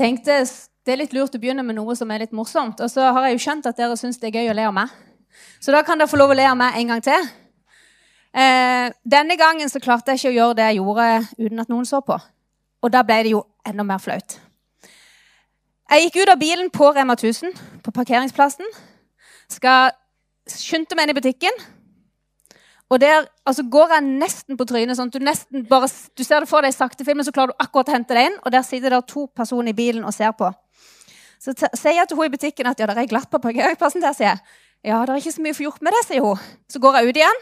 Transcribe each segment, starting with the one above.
Jeg tenkte det er litt lurt å begynne med noe som er litt morsomt. Og så har jeg jo skjønt at dere syns det er gøy å le av meg. Så da kan dere få lov å le av meg en gang til. Eh, denne gangen så klarte jeg ikke å gjøre det jeg gjorde uten at noen så på. Og da ble det jo enda mer flaut. Jeg gikk ut av bilen på Rema 1000, på parkeringsplassen. Skal skynde meg inn i butikken. Og der altså, går jeg nesten på trynet. sånn du, nesten bare, du ser det for deg i sakte filmen, så klarer du akkurat å hente deg inn. Og der sitter det to personer i bilen og ser på. Så sier jeg til hun i butikken at ja, det er glatt på parkeringsplassen. der, sier jeg. Ja, det er ikke så mye å få gjort med det, sier hun. Så går jeg ut igjen.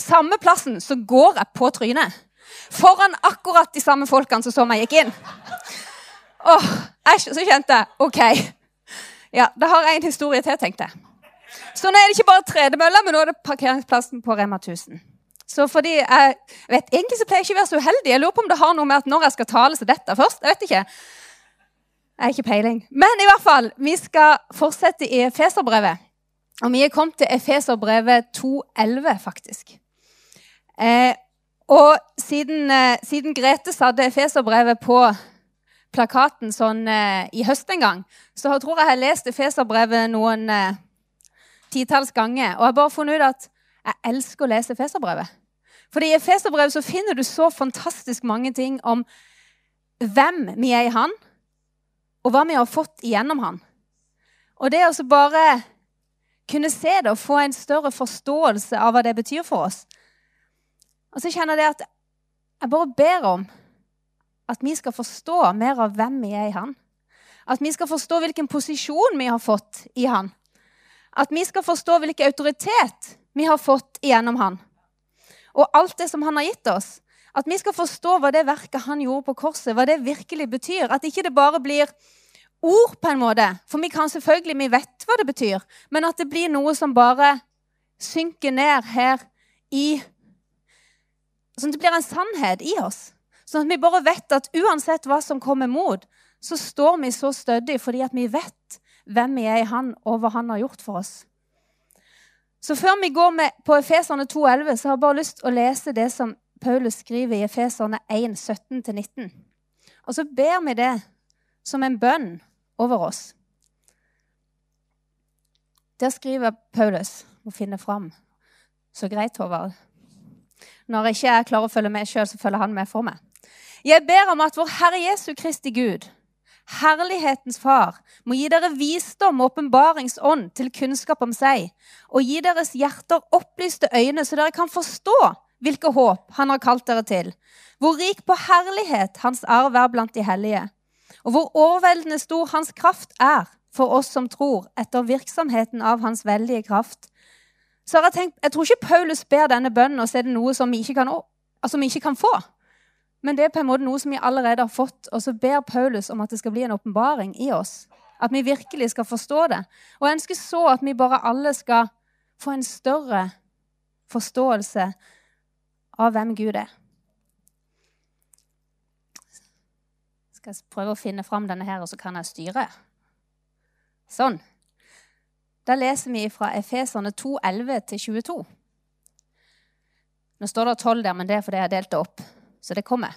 Samme plassen så går jeg på trynet. Foran akkurat de samme folkene som så meg gikk inn. Åh, æsj, Så kjente jeg OK. Ja, da har jeg en historie til, tenkte jeg. Så nå er det ikke bare tredemølla, men nå er det parkeringsplassen på Rema 1000. Så fordi jeg vet, Egentlig så pleier jeg ikke å være så uheldig. Jeg lurer på om det har noe med at når jeg skal tale, så dette først. Jeg vet ikke. Jeg har ikke peiling. Men i hvert fall, vi skal fortsette i Efeserbrevet. Og vi er kommet til Efeserbrevet 2.11, faktisk. Eh, og siden, eh, siden, Grete satte Efeserbrevet på plakaten sånn eh, i høst en gang, så tror jeg jeg har lest Efeserbrevet noen eh, titalls ganger. Og jeg har bare funnet ut at jeg elsker å lese Feserbrevet. For i Feserbrevet så finner du så fantastisk mange ting om hvem vi er i Han, og hva vi har fått igjennom Han. Og det å bare kunne se det og få en større forståelse av hva det betyr for oss. Og så kjenner jeg at jeg bare ber om at vi skal forstå mer av hvem vi er i Han. At vi skal forstå hvilken posisjon vi har fått i Han. At vi skal forstå hvilken autoritet vi har fått gjennom han. Og alt det som han har gitt oss. At vi skal forstå hva det verket han gjorde på korset, hva det virkelig betyr. At ikke det bare blir ord, på en måte. For vi kan selvfølgelig, vi vet hva det betyr. Men at det blir noe som bare synker ned her i Sånn at det blir en sannhet i oss. Sånn at vi bare vet at uansett hva som kommer mot, så står vi så stødig fordi at vi vet hvem vi er i Han, og hva Han har gjort for oss. Så før vi går med på Efeserne 2,11, så har jeg bare lyst til å lese det som Paulus skriver i Efeserne 1, 17-19. Og så ber vi det som en bønn over oss. Der skriver Paulus Må finne fram. Så greit, Håvard. Når jeg ikke klarer å følge med sjøl, så følger han med for meg. Jeg ber om at vår Herre Jesu Kristi Gud, Herlighetens Far må gi dere visdom og åpenbaringsånd til kunnskap om seg, og gi deres hjerter opplyste øyne, så dere kan forstå hvilke håp Han har kalt dere til, hvor rik på herlighet Hans arv er blant de hellige, og hvor overveldende stor Hans kraft er for oss som tror, etter virksomheten av Hans veldige kraft. Så har Jeg tenkt, jeg tror ikke Paulus ber denne bønnen, og så er det noe som vi ikke kan, altså vi ikke kan få. Men det er på en måte noe som vi allerede har fått, og så ber Paulus om at det skal bli en åpenbaring i oss. At vi virkelig skal forstå det. Og jeg ønsker så at vi bare alle skal få en større forståelse av hvem Gud er. Skal jeg prøve å finne fram denne her, og så kan jeg styre. Sånn. Da leser vi fra Efeserne 2, 11-22. Nå står det 12 der, men det er fordi jeg har delt det opp så det kommer.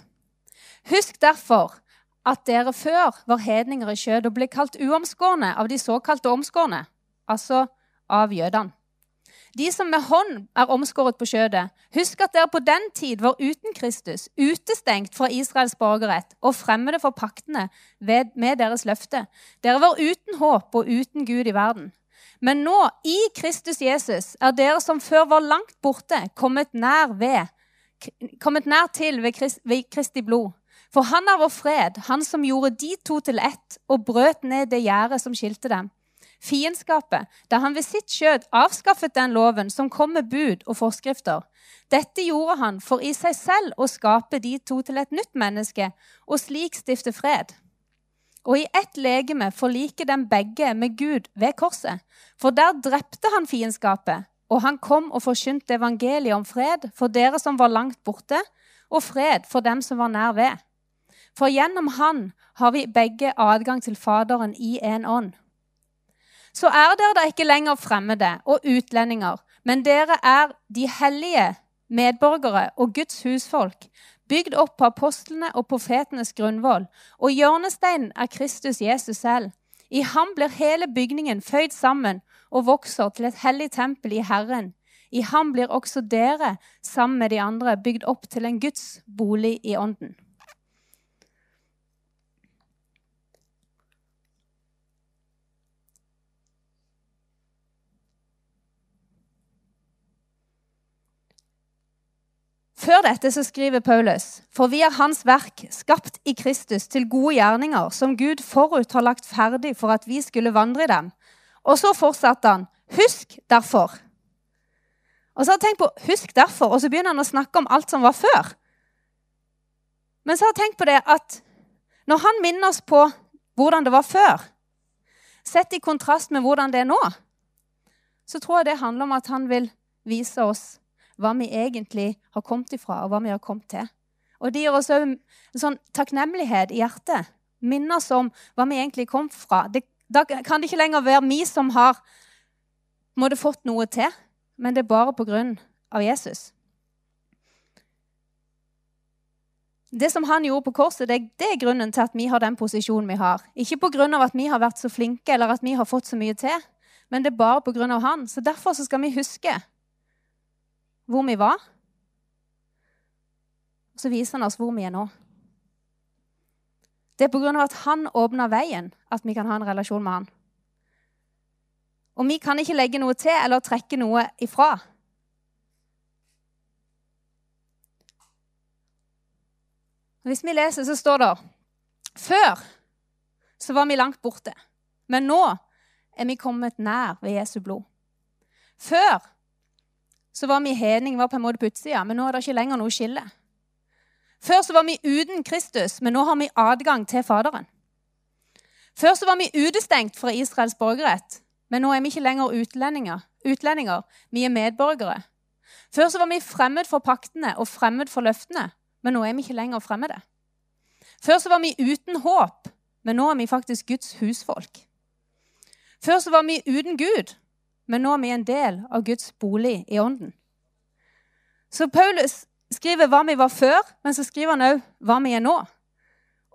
Husk derfor at dere før var hedninger i kjød og ble kalt uomskårne av de såkalte omskårne, altså av jødene. De som med hånd er omskåret på kjødet, husk at dere på den tid var uten Kristus, utestengt fra Israels borgerrett og fremmede for paktene med deres løfte. Dere var uten håp og uten Gud i verden. Men nå, i Kristus Jesus, er dere som før var langt borte, kommet nær ved kommet nær til ved, Krist, ved Kristi blod. For han er vår fred, han som gjorde de to til ett og brøt ned det gjerdet som skilte dem. Fiendskapet, da han ved sitt skjød avskaffet den loven som kom med bud og forskrifter. Dette gjorde han for i seg selv å skape de to til et nytt menneske, og slik stifte fred. Og i ett legeme forlike dem begge med Gud ved korset. For der drepte han fiendskapet og han kom og forkynte evangeliet om fred for dere som var langt borte, og fred for dem som var nær ved. For gjennom han har vi begge adgang til Faderen i en ånd. Så er dere da ikke lenger fremmede og utlendinger, men dere er de hellige medborgere og Guds husfolk, bygd opp på apostlene og profetenes grunnvoll, og hjørnesteinen er Kristus Jesus selv. I ham blir hele bygningen føyd sammen og vokser til et hellig tempel i Herren. I ham blir også dere, sammen med de andre, bygd opp til en Guds bolig i ånden. Før dette så skriver Paulus.: For vi er Hans verk, skapt i Kristus til gode gjerninger, som Gud forut har lagt ferdig for at vi skulle vandre i dem. Og så fortsatte han. Husk derfor. Og så har jeg tenkt på husk derfor, og så begynner han å snakke om alt som var før. Men så har jeg tenkt på det at når han minner oss på hvordan det var før, sett i kontrast med hvordan det er nå, så tror jeg det handler om at han vil vise oss hva vi egentlig har kommet ifra, og hva vi har kommet til. Og det gir oss òg en sånn takknemlighet i hjertet. Minner oss om hva vi egentlig kom fra. Det, da kan det ikke lenger være vi som har måtte fått noe til, men det er bare på grunn av Jesus. Det som han gjorde på korset, det, det, er grunnen til at vi har den posisjonen vi har. Ikke av at vi har vært så flinke eller at vi har fått så mye til, men det er bare av han. Så derfor så skal vi huske hvor vi var. Og så viser han oss hvor vi er nå. Det er pga. at han åpna veien at vi kan ha en relasjon med han. Og vi kan ikke legge noe til eller trekke noe ifra. Hvis vi leser, så står det Før så var vi langt borte, men nå er vi kommet nær ved Jesu blod. Før så var vi hedning, var på en måte på utsida, men nå er det ikke lenger noe skille. Før så var vi uten Kristus, men nå har vi adgang til Faderen. Før så var vi utestengt fra Israels borgerrett, men nå er vi ikke lenger utlendinger. utlendinger. Vi er medborgere. Før så var vi fremmed for paktene og fremmed for løftene, men nå er vi ikke lenger fremmede. Før så var vi uten håp, men nå er vi faktisk Guds husfolk. Før så var vi uten Gud, men nå er vi en del av Guds bolig i ånden. Så Paulus skriver hva vi var før, men så skriver han òg hva vi er nå.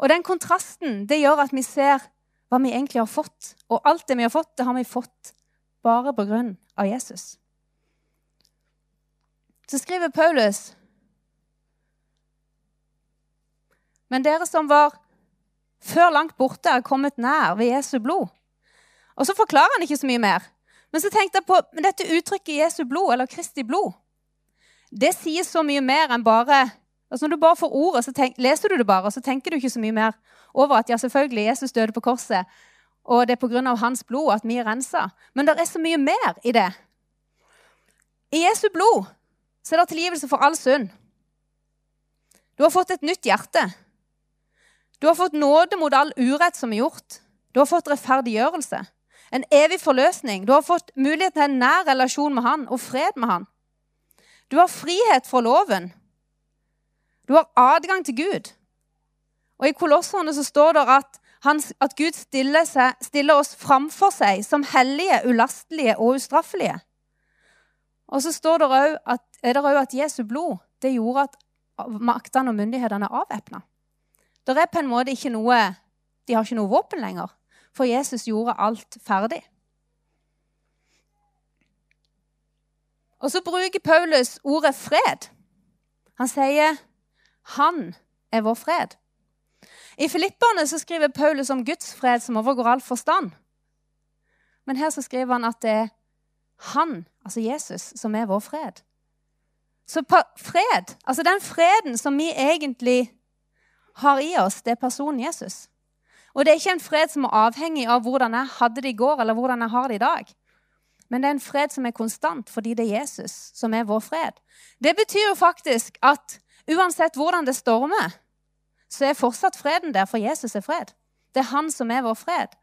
Og den kontrasten det gjør at vi ser hva vi egentlig har fått. Og alt det vi har fått, det har vi fått bare på grunn av Jesus. Så skriver Paulus Men dere som var før langt borte, er kommet nær ved Jesu blod. Og så forklarer han ikke så mye mer. Men så tenkte jeg på men dette uttrykket Jesu blod, eller Kristi blod, det sier så mye mer enn bare altså Når du bare får ordet, så tenk, leser du det bare, og så tenker du ikke så mye mer over at ja, selvfølgelig, Jesus døde på korset, og det er pga. hans blod at vi er rensa. Men det er så mye mer i det. I Jesu blod så er det tilgivelse for all synd. Du har fått et nytt hjerte. Du har fått nåde mot all urett som er gjort. Du har fått rettferdiggjørelse. En evig forløsning. Du har fått mulighet til en nær relasjon med han og fred med han. Du har frihet fra loven. Du har adgang til Gud. Og I Kolosserne så står det at, han, at Gud stiller, seg, stiller, oss framfor seg som hellige, ulastelige og ustraffelige. Og så står det også at, er det òg at Jesu blod det gjorde at maktene og myndighetene er avvæpna. Det er på en måte ikke noe De har ikke noe våpen lenger for Jesus gjorde alt ferdig. Og så bruker Paulus ordet fred. Han sier 'Han er vår fred'. I Filippene så skriver Paulus om Guds fred som overgår all forstand. Men her så skriver han at det er han, altså Jesus, som er vår fred. Så fred, altså den freden som vi egentlig har i oss, det er personen Jesus. Og det er ikke en fred som er avhengig av hvordan jeg hadde det i går, eller hvordan jeg har det i dag. Men det er en fred som er konstant, fordi det er Jesus som er vår fred. Det betyr jo faktisk at uansett hvordan det stormer, så er fortsatt freden der, for Jesus er fred. Det er han som er vår fred.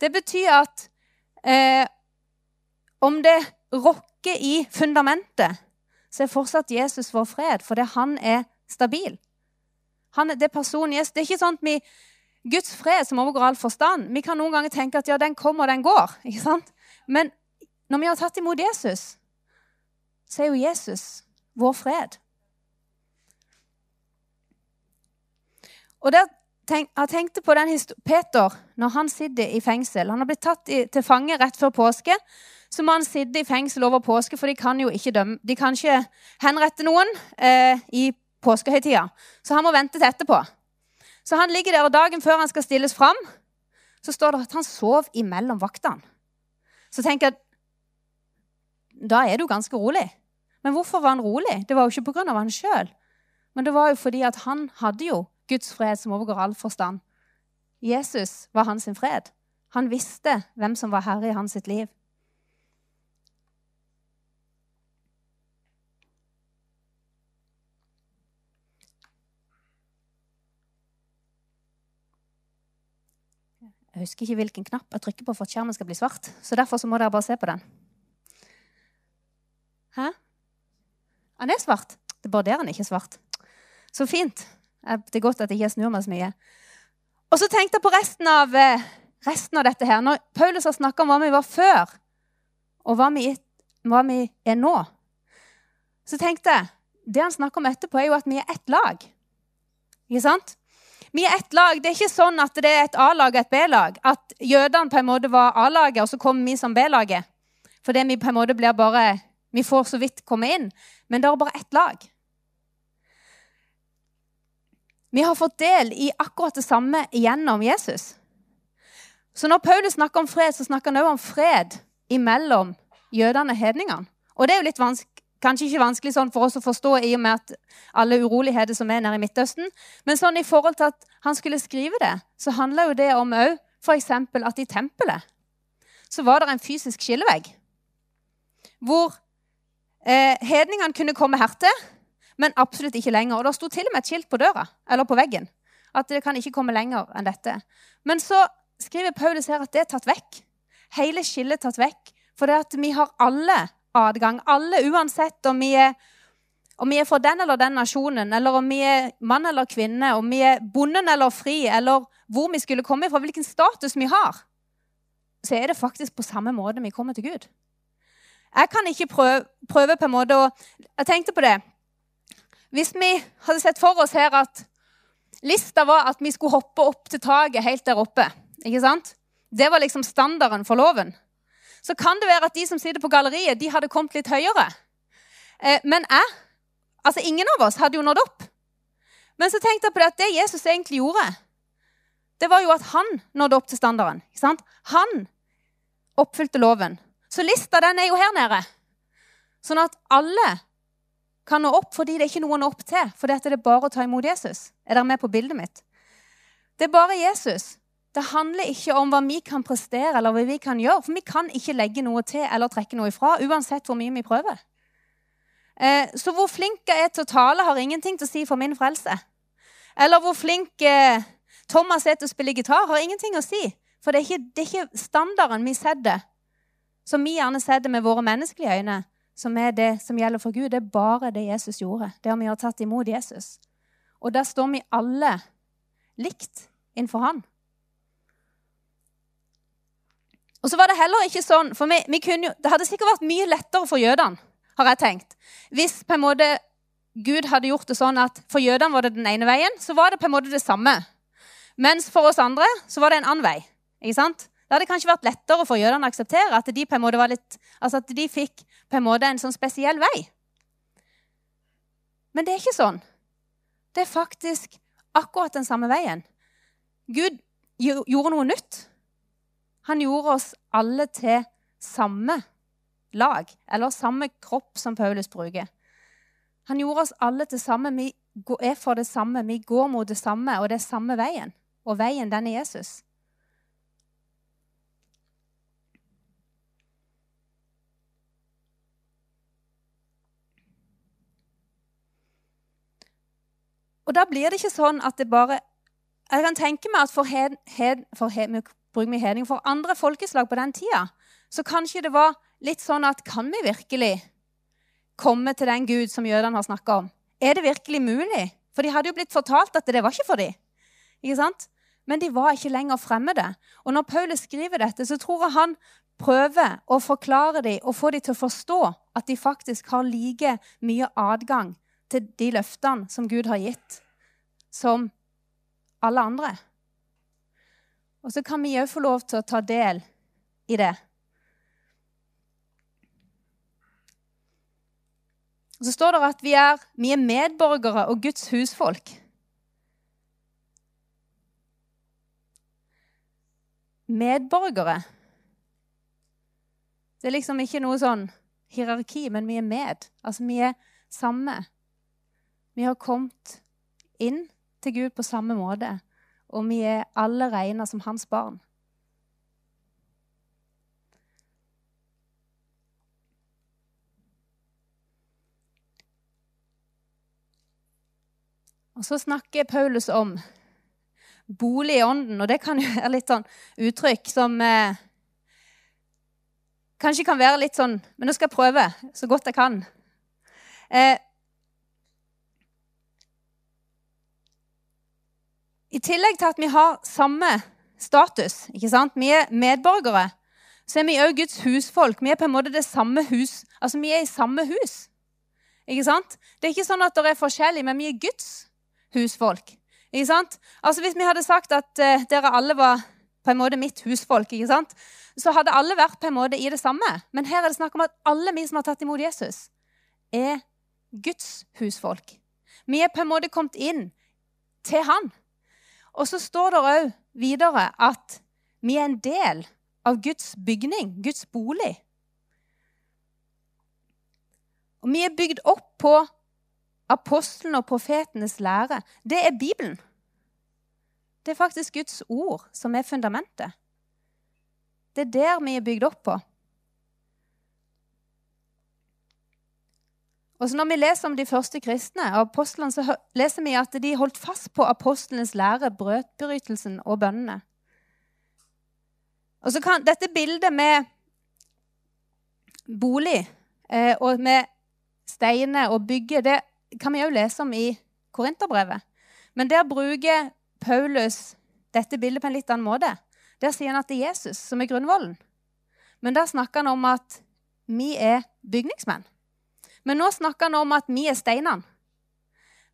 Det betyr at eh, om det rokker i fundamentet, så er fortsatt Jesus vår fred, fordi han er stabil. Han, det er personen Det er ikke sånn at vi Guds fred som overgår all forstand. Vi kan noen ganger tenke at ja, den kommer og den går. ikke sant? Men når vi har tatt imot Jesus, så er jo Jesus vår fred. Og der tenk, Jeg tenkte på den Peter når han sitter i fengsel. Han har blitt tatt i, til fange rett før påske. Så må han sitte i fengsel over påske, for de kan jo ikke dømme. De kan ikke henrette noen eh, i påskehøytida. Så han må vente til etterpå. Så han ligger der, og dagen før han skal stilles fram, så står det at han sov imellom vaktene. Så tenker jeg Da er du ganske rolig. Men hvorfor var han rolig? Det var jo ikke pga. han sjøl. Men det var jo fordi at han hadde jo Guds fred som overgår all forstand. Jesus var hans fred. Han visste hvem som var herre i hans sitt liv. Jeg husker ikke hvilken knapp jeg trykker på for at skjermen skal bli svart. Så derfor så må dere bare se på den. Hæ? Han er svart. Det er bare der han ikke er svart. Så fint. Det er godt at jeg ikke snur meg så mye. Og så tenkte jeg på resten av, eh, resten av dette her. Når Paulus har snakka om hva vi var før, og hva vi, hva vi, er nå, så tenkte jeg Det han snakker om etterpå, er jo at vi er ett lag. Ikke sant? Vi er ett lag. Det er ikke sånn at det er et A-lag og et B-lag. At jødene på en måte var A-laget, og så kom vi som B-laget. Fordi vi på en måte blir bare Vi får så vidt komme inn. Men det er bare ett lag. Vi har fått del i akkurat det samme gjennom Jesus. Så når Paulus snakker om fred, så snakker han òg om fred imellom jødene og hedningene. Og det er jo litt kanskje ikke vanskelig sånn for oss å forstå i og med at alle uroligheter som er nede i Midtøsten. Men sånn i forhold til at han skulle skrive det, så handler jo det om òg f.eks. at i tempelet så var det en fysisk skillevegg. Hvor eh, hedningene kunne komme hertil, men absolutt ikke lenger. Og Det sto til og med et skilt på døra, eller på veggen at det kan ikke komme lenger enn dette. Men så skriver Paulus her at det er tatt vekk. Hele skillet er tatt vekk. For det at vi har alle adgang. Alle, uansett om vi er, om vi er fra den eller den nasjonen, eller om vi er mann eller kvinne, om vi er bonden eller fri, eller hvor vi skulle komme fra, hvilken status vi har, så er det faktisk på samme måte vi kommer til Gud. Jeg kan ikke prøve, prøve på en måte å Jeg tenkte på det. Hvis vi hadde sett for oss her at lista var at vi skulle hoppe opp til taket helt der oppe ikke sant? Det var liksom standarden for loven. Så kan det være at de som sitter på galleriet, de hadde kommet litt høyere. Eh, men jeg Altså, ingen av oss hadde jo nådd opp. Men så tenkte jeg på det at det Jesus egentlig gjorde, det var jo at han nådde opp til standarden. Han oppfylte loven. Så lista den er jo her nede. Sånn at alle kan nå opp fordi det er ikke noe å nå opp til. For det er bare å ta imot Jesus. Er dere med på bildet mitt? Det er bare Jesus. Det handler ikke om hva vi kan prestere eller hva vi kan gjøre. For vi kan ikke legge noe til eller trekke noe ifra, uansett hvor mye vi prøver. Eh, så hvor flink jeg er til å tale, har ingenting til å si for min frelse. Eller hvor flink eh, Thomas er til å spille gitar, har ingenting å si. For det er ikke, det er ikke standarden vi setter, som vi gjerne setter med våre menneskelige øyne som er det som gjelder for Gud, det er bare det Jesus gjorde. Det har vi har tatt imot Jesus. Og der står vi alle likt innenfor Han. Og så var det heller ikke sånn, for vi, vi jo, Det hadde sikkert vært mye lettere for jødene, har jeg tenkt, hvis på en måte Gud hadde gjort det sånn at for jødene var det den ene veien, så var det på en måte det samme. Mens for oss andre så var det en annen vei. ikke sant? Det hadde kanskje vært lettere for jødene å akseptere at de på en måte var litt, altså at de fikk på en måte en sånn spesiell vei. Men det er ikke sånn. Det er faktisk akkurat den samme veien. Gud gjorde noe nytt. Han gjorde oss alle til samme lag, eller samme kropp, som Paulus bruker. Han gjorde oss alle til samme. Vi er for det samme. Vi går mot det samme, og det er samme veien. Og veien, den er Jesus. Og da blir det ikke sånn at det bare Jeg kan tenke meg at for, hed, hed, for, hed, hedning, for andre folkeslag på den tida så kanskje det var litt sånn at Kan vi virkelig komme til den Gud som jødene har snakka om? Er det virkelig mulig? For de hadde jo blitt fortalt at det var ikke for dem. Ikke sant? Men de var ikke lenger fremmede. Og når Paulus skriver dette, så tror jeg han prøver å forklare dem og få dem til å forstå at de faktisk har like mye adgang til de løftene som Gud har gitt, som alle andre. Og så kan vi òg få lov til å ta del i det. Og Så står det at vi er, vi er medborgere og Guds husfolk. Medborgere. Det er liksom ikke noe sånn hierarki, men vi er med. Altså, vi er samme. Vi har kommet inn til Gud på samme måte, og vi er alle regna som hans barn. Og så snakker Paulus om bolig i ånden, og det kan jo være litt sånn uttrykk som eh, Kanskje kan være litt sånn Men nå skal jeg prøve så godt jeg kan. Eh, I tillegg til at vi har samme status, ikke sant? vi er medborgere, så er vi òg Guds husfolk. Vi er på en måte det samme hus. Altså, vi er i samme hus. Ikke sant? Det er ikke sånn at det er forskjellig, men vi er Guds husfolk. Ikke sant? Altså, Hvis vi hadde sagt at uh, dere alle var på en måte mitt husfolk, ikke sant? så hadde alle vært på en måte i det samme. Men her er det snakk om at alle vi som har tatt imot Jesus, er Guds husfolk. Vi er på en måte kommet inn til Han. Og så står det òg videre at vi er en del av Guds bygning, Guds bolig. Og vi er bygd opp på apostelen og profetenes lære. Det er Bibelen. Det er faktisk Guds ord som er fundamentet. Det er der vi er bygd opp på. Og så Når vi leser om de første kristne og apostlene, så leser vi at de holdt fast på apostlenes lære, brødbrytelsen og bønnene. Og så kan Dette bildet med bolig eh, og med steiner og bygge, det kan vi òg lese om i Korinterbrevet. Men der bruker Paulus dette bildet på en litt annen måte. Der sier han at det er Jesus som er grunnvollen. Men der snakker han om at vi er bygningsmenn. Men nå snakker han om at vi er steinene.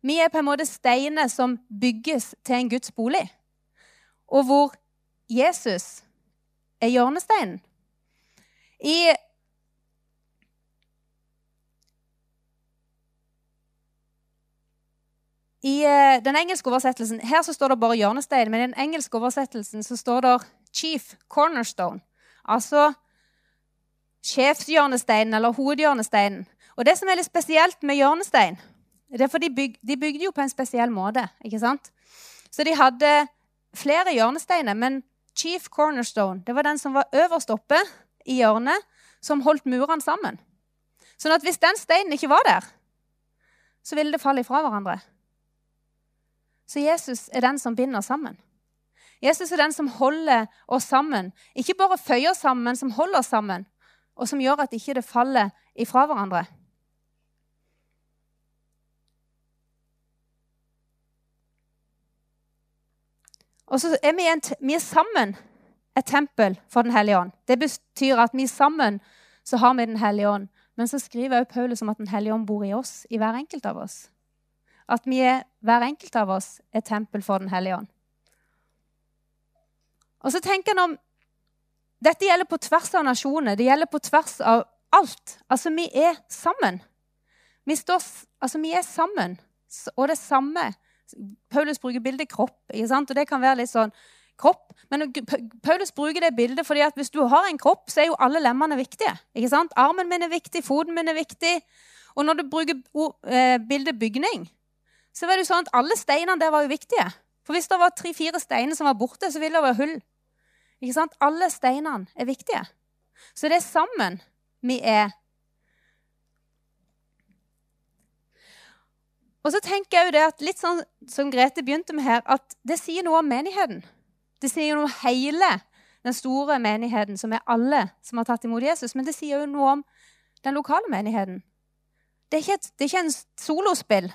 Vi er på en måte steiner som bygges til en Guds bolig. Og hvor Jesus er hjørnesteinen. I I eh, den engelske oversettelsen her så står det bare hjørnestein, men i den engelske oversettelsen så står det 'chief cornerstone'. Altså sjefshjørnesteinen eller hovedhjørnesteinen. Og det som er litt spesielt med hjørnestein, det er for de, byg, de bygde jo på en spesiell måte. ikke sant? Så de hadde flere hjørnesteiner, men chief cornerstone det var den som var øverst oppe i hjørnet, som holdt murene sammen. Sånn at hvis den steinen ikke var der, så ville det falle ifra hverandre. Så Jesus er den som binder sammen. Jesus er den som holder oss sammen. Ikke bare føyer sammen, men som holder oss sammen, og som gjør at ikke det faller ifra hverandre. Og så er vi, en, vi er sammen et tempel for Den hellige ånd. Det betyr at vi sammen så har vi Den hellige ånd. Men så skriver også Paulus om at Den hellige ånd bor i oss, i hver enkelt av oss. At vi er, hver enkelt av oss er tempel for Den hellige ånd. Og så tenker han om Dette gjelder på tvers av nasjoner. Det gjelder på tvers av alt. Altså, vi er sammen. Vi, står, altså, vi er sammen. Og det samme Paulus bruker bildet kropp. Og det kan være litt sånn kropp. Men Paulus bruker det bildet fordi at hvis du har en kropp, så er jo alle lemmene viktige. ikke sant? Armen min er viktig, foten min er viktig. Og når du bruker eh, bildet bygning, så var det jo sånn at alle steinene der var jo viktige. For hvis det var tre-fire steiner som var borte, så ville det være hull. Ikke sant? Alle steinene er viktige. Så det er sammen vi er. Og så tenker jeg jo det at litt sånn som Grete begynte med her, at det sier noe om menigheten. Det sier noe om hele den store menigheten, som er alle som har tatt imot Jesus. Men det sier jo noe om den lokale menigheten. Det er ikke, et, det er ikke en solospill,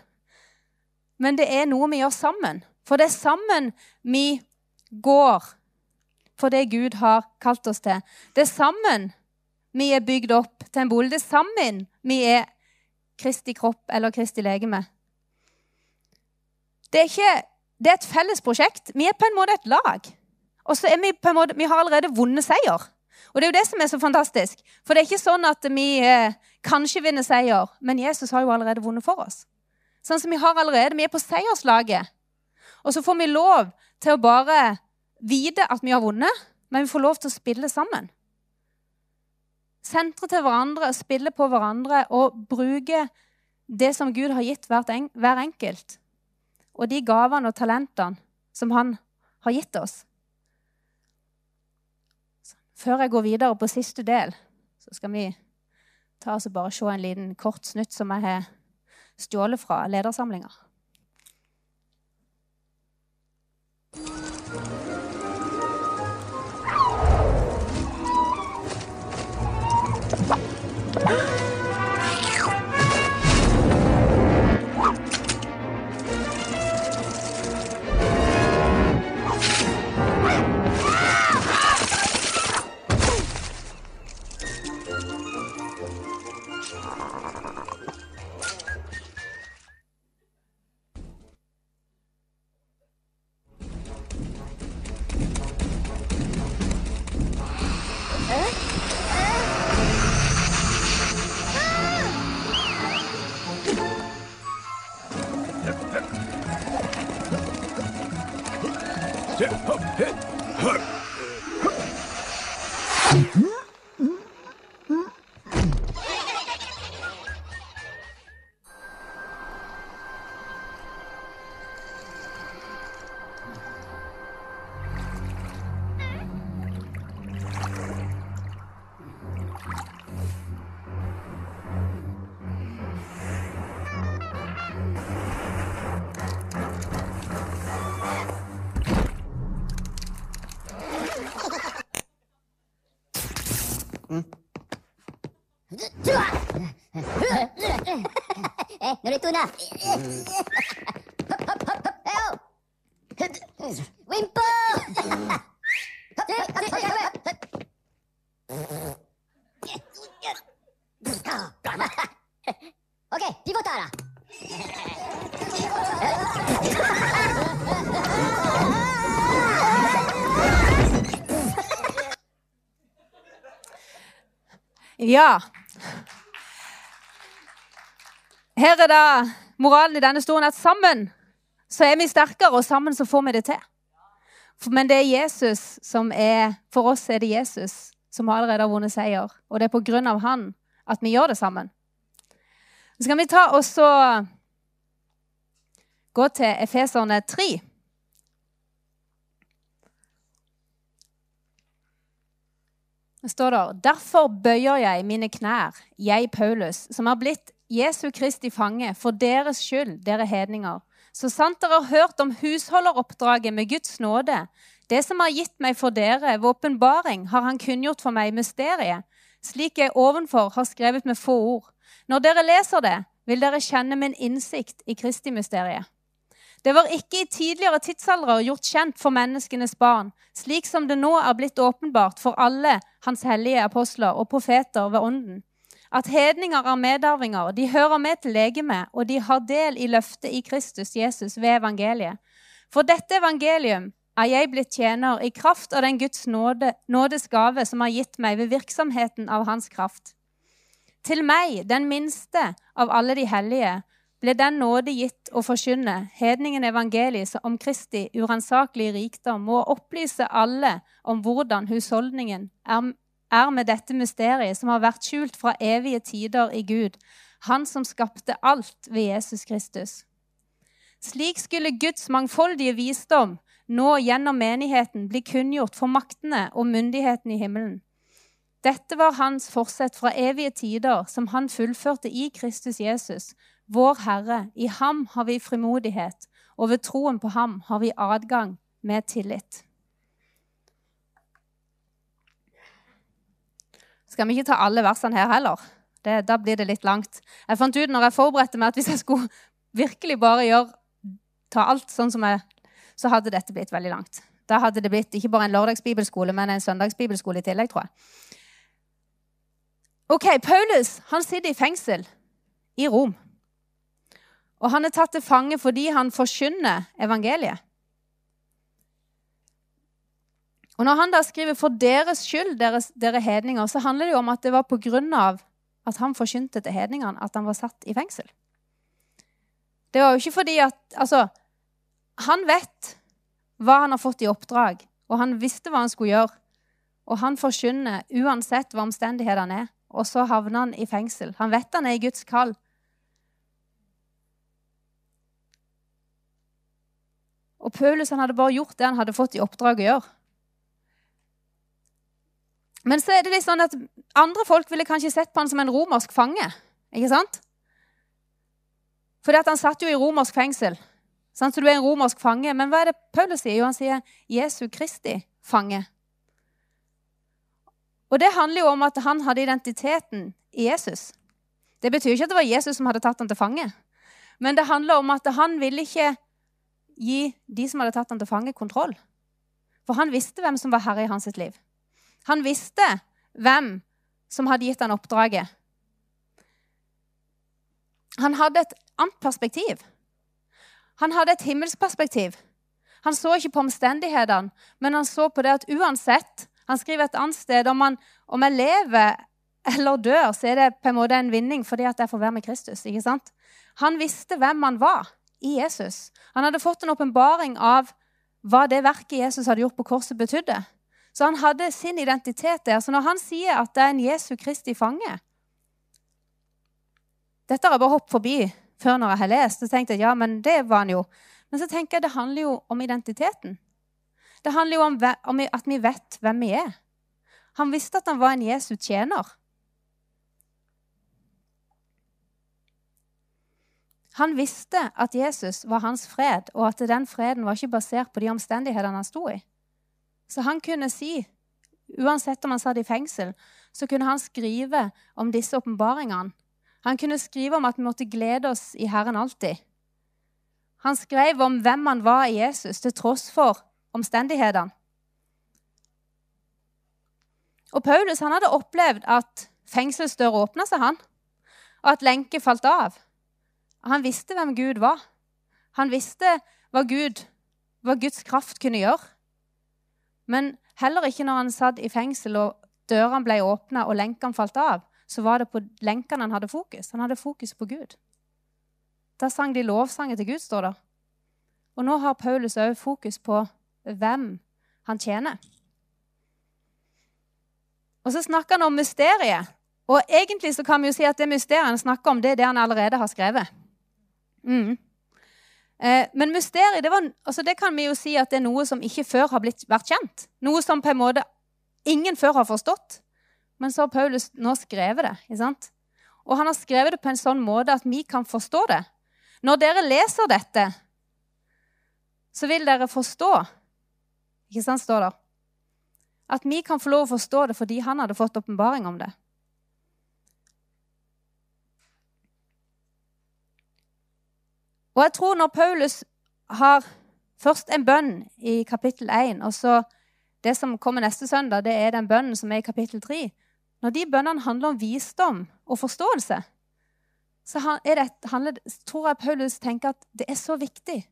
men det er noe vi gjør sammen. For det er sammen vi går for det Gud har kalt oss til. Det er sammen vi er bygd opp til en bolig. Det er sammen vi er Kristi kropp eller Kristi legeme. Det er ikke det er et felles prosjekt. Vi er på en måte et lag. Og så er vi på en måte, vi har allerede vunnet seier. Og det er jo det som er så fantastisk. For det er ikke sånn at vi eh, kanskje vinner seier, men Jesus har jo allerede vunnet for oss. Sånn som Vi har allerede, vi er på seierslaget. Og så får vi lov til å bare vite at vi har vunnet, men vi får lov til å spille sammen. Sentre til hverandre, spille på hverandre og bruke det som Gud har gitt hver enkelt. Og de gavene og talentene som han har gitt oss. Før jeg går videre på siste del, så skal vi ta oss og bare se en liten kort snutt som jeg har stjålet fra ledersamlinga. to na. Help! Wimpo! ok, ti Her er da moralen i denne historien at sammen så er vi sterkere, og sammen så får vi det til. Men det er Jesus som er For oss er det Jesus som allerede har vunnet seier. Og det er på grunn av han at vi gjør det sammen. Så skal vi ta og så gå til Efeserne 3. Det står der, Derfor bøyer jeg mine knær, jeg Paulus, som har blitt Jesu Kristi fange, for deres skyld, dere hedninger. Så sant dere har hørt om husholderoppdraget med Guds nåde, det som har gitt meg for dere ved åpenbaring, har han kunngjort for meg i mysteriet, slik jeg ovenfor har skrevet med få ord. Når dere leser det, vil dere kjenne min innsikt i Kristi-mysteriet. Det var ikke i tidligere tidsaldre gjort kjent for menneskenes barn, slik som det nå er blitt åpenbart for alle hans hellige apostler og profeter ved Ånden. At hedninger er medarvinger, de hører med til legemet, og de har del i løftet i Kristus Jesus ved evangeliet. For dette evangelium er jeg blitt tjener i kraft av den Guds nåde, nådes gave som har gitt meg ved virksomheten av Hans kraft. Til meg, den minste av alle de hellige, ble den nåde gitt å forkynne hedningen evangeliet om Kristi uransakelige rikdom og opplyse alle om hvordan husholdningen er, er med dette mysteriet som har vært skjult fra evige tider i Gud, Han som skapte alt ved Jesus Kristus. Slik skulle Guds mangfoldige visdom nå gjennom menigheten bli kunngjort for maktene og myndigheten i himmelen. Dette var hans forsett fra evige tider, som han fullførte i Kristus Jesus, vår Herre, i ham har vi frimodighet, og ved troen på ham har vi adgang med tillit. Skal vi ikke ta alle versene her heller? Det, da blir det litt langt. Jeg fant ut når jeg forberedte meg at hvis jeg skulle virkelig bare gjøre, ta alt sånn som jeg Så hadde dette blitt veldig langt. Da hadde det blitt ikke bare en lørdagsbibelskole, men en søndagsbibelskole i tillegg, tror jeg. Ok, Paulus han sitter i fengsel i Rom. Og han er tatt til fange fordi han forkynner evangeliet. Og Når han da skriver 'for deres skyld, deres, dere hedninger', så handler det jo om at det var av at han forkynte til hedningene at han var satt i fengsel. Det var jo ikke fordi at Altså, han vet hva han har fått i oppdrag, og han visste hva han skulle gjøre. Og han forkynner uansett hva omstendighetene er. Og så havner han i fengsel. Han vet han er i Guds kall. Og Paulus han hadde bare gjort det han hadde fått i oppdrag å gjøre. Men så er det litt sånn at andre folk ville kanskje sett på han som en romersk fange. ikke sant? Fordi at han satt jo i romersk fengsel. Så du er en romersk fange. Men hva er det Paulus sier? Jo, han sier Jesu Kristi fange. Og det handler jo om at han hadde identiteten i Jesus. Det betyr ikke at det var Jesus som hadde tatt han til fange. Men det handler om at han ville ikke gi de som hadde tatt han til fange, kontroll. For han visste hvem som var herre i hans liv. Han visste hvem som hadde gitt han oppdraget. Han hadde et annet perspektiv. Han hadde et himmelsperspektiv. Han så ikke på omstendighetene, men han så på det at uansett Han skriver et annet sted om, han, om jeg lever eller dør, så er det på en måte en vinning fordi at jeg får være med Kristus. ikke sant? Han visste hvem han var i Jesus. Han hadde fått en åpenbaring av hva det verket Jesus hadde gjort på korset, betydde. Så han hadde sin identitet der. Så når han sier at det er en Jesu Kristi fange Dette har jeg bare hoppet forbi før når jeg har lest. Så tenkte jeg, ja, men det var han jo. Men så tenker jeg det handler jo om identiteten. Det handler jo om, om at vi vet hvem vi er. Han visste at han var en Jesu tjener. Han visste at Jesus var hans fred, og at den freden var ikke basert på de omstendighetene han sto i. Så han kunne si, uansett om han satt i fengsel, så kunne han skrive om disse åpenbaringene. Han kunne skrive om at vi måtte glede oss i Herren alltid. Han skrev om hvem han var i Jesus, til tross for omstendighetene. Og Paulus han hadde opplevd at fengselsdøra åpna seg, han, og at lenke falt av. Han visste hvem Gud var. Han visste hva, Gud, hva Guds kraft kunne gjøre. Men heller ikke når han satt i fengsel og dørene ble åpna og lenkene falt av, så var det på lenkene han hadde fokus. Han hadde fokus på Gud. Da sang de lovsanger til Gud, står det. Og nå har Paulus òg fokus på hvem han tjener. Og så snakker han om mysteriet. Og egentlig så kan vi jo si at det mysteriet han snakker om, det er det han allerede har skrevet. Mm. Eh, men mysteriet det, var, altså det, kan vi jo si at det er noe som ikke før har blitt, vært kjent. Noe som på en måte ingen før har forstått. Men så har Paulus nå skrevet det. Og han har skrevet det på en sånn måte at vi kan forstå det. Når dere leser dette, så vil dere forstå Ikke sant, står det? At vi kan få lov å forstå det fordi han hadde fått åpenbaring om det. Og jeg tror når Paulus har først en bønn i kapittel 1, og så det som kommer neste søndag, det er den bønnen som er i kapittel 3 Når de bønnene handler om visdom og forståelse, så det, handler, tror jeg Paulus tenker at det er så viktig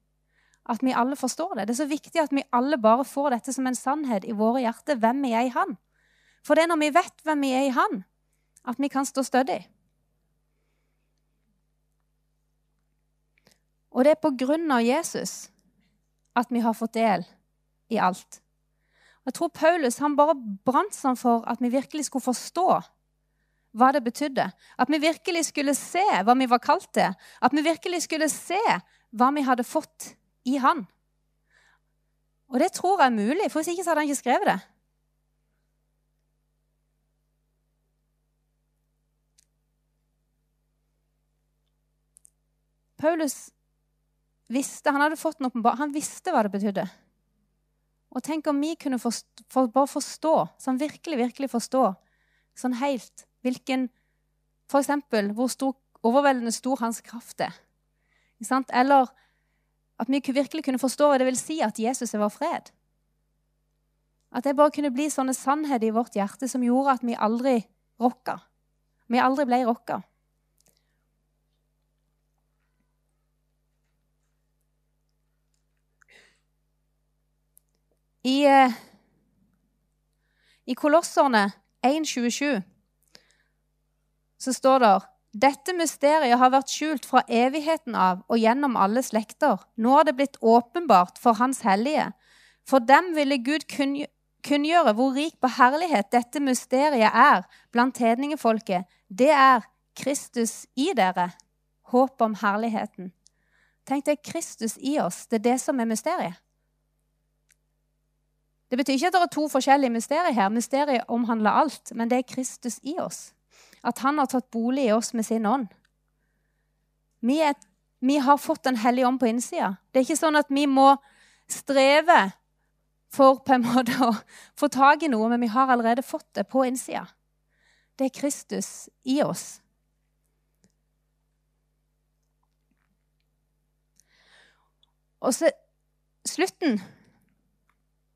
at vi alle forstår det. Det er så viktig at vi alle bare får dette som en sannhet i våre hjerter, hvem vi er i Han. For det er når vi vet hvem vi er i Han, at vi kan stå stødig. Og det er på grunn av Jesus at vi har fått del i alt. Jeg tror Paulus han bare brant sånn for at vi virkelig skulle forstå hva det betydde. At vi virkelig skulle se hva vi var kalt til. At vi virkelig skulle se hva vi hadde fått i Han. Og det tror jeg er mulig, for hvis ikke så hadde han ikke skrevet det. Paulus visste, Han hadde fått en han visste hva det betydde. Og tenk om vi kunne forstå, for, bare forstå, sånn virkelig, virkelig forstå, sånn helt hvilken For eksempel hvor stor, overveldende stor hans kraft er. Eller at vi virkelig kunne forstå hva det vil si at Jesus er vår fred. At det bare kunne bli sånne sannheter i vårt hjerte som gjorde at vi aldri rokka. Vi aldri ble rokka. I, eh, i Kolosserne 1.27 så står det dette mysteriet har vært skjult fra evigheten av og gjennom alle slekter. Nå har det blitt åpenbart for Hans hellige. For dem ville Gud kunngjøre hvor rik på herlighet dette mysteriet er blant hedningefolket. Det er Kristus i dere, håp om herligheten. Tenk deg Kristus i oss. Det er det som er mysteriet. Det betyr ikke at det er to forskjellige mysterier her. Mysteriet omhandler alt, men det er Kristus i oss. At han har tatt bolig i oss med sin ånd. Vi, er, vi har fått Den hellige ånd på innsida. Det er ikke sånn at vi må streve for på en måte å få tak i noe, men vi har allerede fått det på innsida. Det er Kristus i oss. Og så slutten,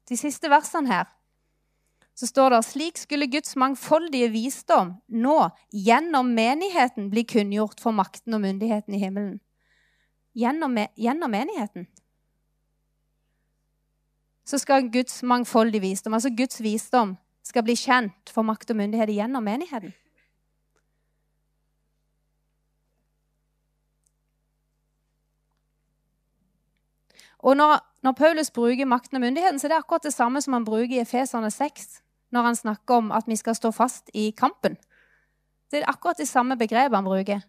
de siste versene her så står det slik skulle Guds mangfoldige visdom nå gjennom menigheten bli kunngjort for makten og myndigheten i himmelen. Gjennom, gjennom menigheten. Så skal Guds mangfoldige visdom, altså Guds visdom, skal bli kjent for makt og myndighet gjennom menigheten. Og når, når, Paulus bruker makten og myndigheten, så er det akkurat det samme som han bruker i Efeserne 6 når han snakker om at vi skal stå fast i kampen. Det er akkurat det samme begrepet han bruker.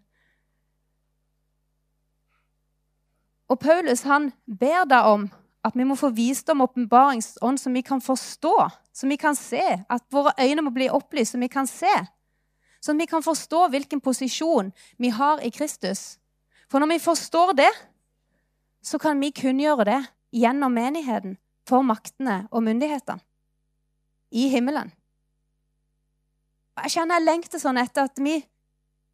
Og Paulus han ber da om at vi må få visdom og åpenbaringsånd som vi kan forstå, som vi kan se. At våre øyne må bli opplyst, som vi kan se. Sånn at vi kan forstå hvilken posisjon vi har i Kristus. For når vi forstår det, så kan vi kunngjøre det gjennom menigheten for maktene og myndighetene i himmelen. Jeg kjenner jeg lengter sånn etter at vi,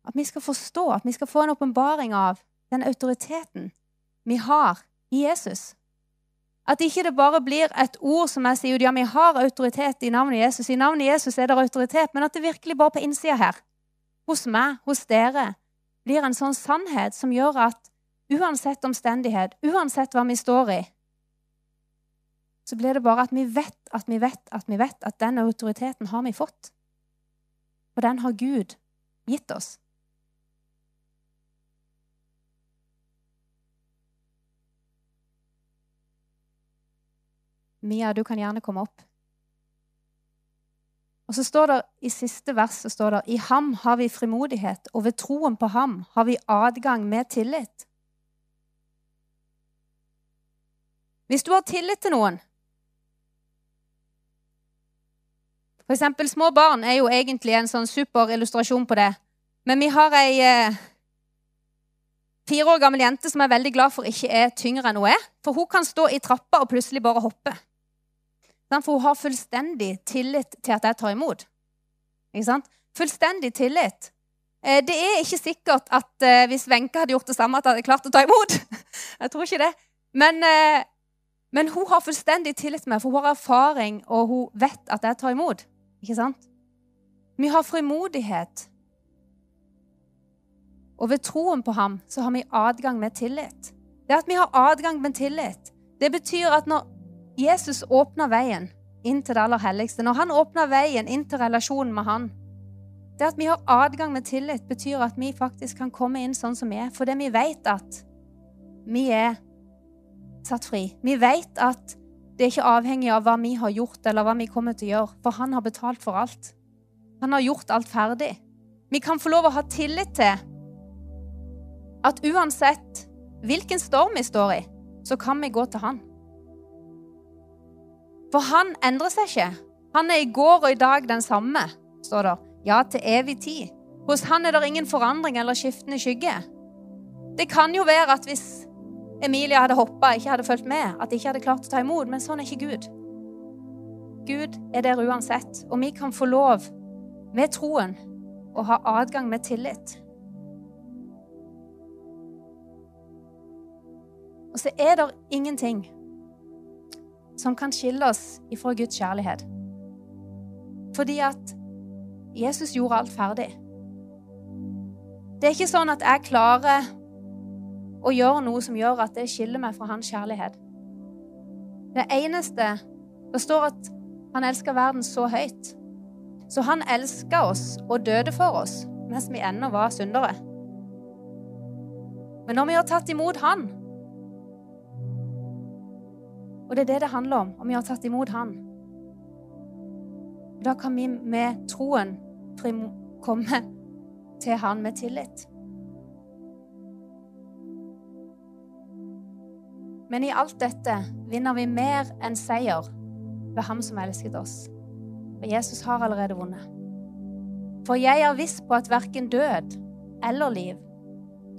at vi skal forstå, at vi skal få en åpenbaring av den autoriteten vi har i Jesus. At ikke det bare blir et ord som jeg sier ja, vi har autoritet i navnet Jesus. I navnet Jesus er det autoritet, men at det virkelig bare på innsida her, hos meg, hos dere, blir en sånn sannhet som gjør at uansett omstendighet, uansett hva vi står i, så blir det bare at vi vet at vi vet at vi vet at den autoriteten har vi fått. Og den har Gud gitt oss. Mia, du kan gjerne komme opp. Og så står det I siste vers så står det, i ham har vi frimodighet, og ved troen på ham har vi adgang med tillit. Hvis du har tillit til noen, For eksempel, små barn er jo egentlig en sånn super illustrasjon på det. Men vi har ei eh, fire år gammel jente som er veldig glad for ikke er tyngre enn hun er. For hun kan stå i trappa og plutselig bare hoppe. For hun har fullstendig tillit til at jeg tar imot. Ikke sant? Fullstendig tillit. Eh, det er ikke sikkert at eh, hvis Wenche hadde gjort det samme, at jeg hadde klart å ta imot. Jeg tror ikke det. Men, eh, men hun har fullstendig tillit til meg, for hun har erfaring, og hun vet at jeg tar imot. Ikke sant? Vi har frimodighet. Og ved troen på ham så har vi adgang med tillit. Det at vi har adgang med tillit, det betyr at når Jesus åpner veien inn til det aller helligste, når han åpner veien inn til relasjonen med han, det at vi har adgang med tillit, betyr at vi faktisk kan komme inn sånn som vi er, fordi vi vet at vi er satt fri. Vi vet at det er ikke avhengig av hva vi har gjort, eller hva vi kommer til å gjøre, for han har betalt for alt. Han har gjort alt ferdig. Vi kan få lov å ha tillit til at uansett hvilken storm vi står i, så kan vi gå til han. For han endrer seg ikke. Han er i går og i dag den samme, står det. Ja, til evig tid. Hos han er det ingen forandring eller skiftende skygge. Det kan jo være at hvis Emilia hadde hoppa, ikke hadde fulgt med, at de ikke hadde klart å ta imot. Men sånn er ikke Gud. Gud er der uansett. Og vi kan få lov, med troen, å ha adgang med tillit. Og så er det ingenting som kan skille oss ifra Guds kjærlighet. Fordi at Jesus gjorde alt ferdig. Det er ikke sånn at jeg klarer og gjøre noe som gjør at det skiller meg fra hans kjærlighet. Det eneste Det står at han elsker verden så høyt. Så han elska oss og døde for oss mens vi ennå var syndere. Men når vi har tatt imot Han Og det er det det handler om, om vi har tatt imot Han. Da kan vi med troen komme til Han med tillit. Men i alt dette vinner vi mer enn seier ved Ham som elsket oss. For Jesus har allerede vunnet. For jeg er viss på at verken død eller liv,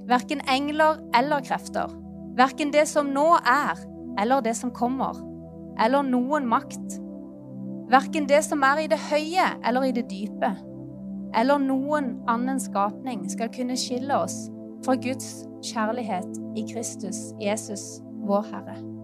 verken engler eller krefter, verken det som nå er eller det som kommer, eller noen makt, verken det som er i det høye eller i det dype, eller noen annen skapning skal kunne skille oss fra Guds kjærlighet i Kristus Jesus, vår Herre.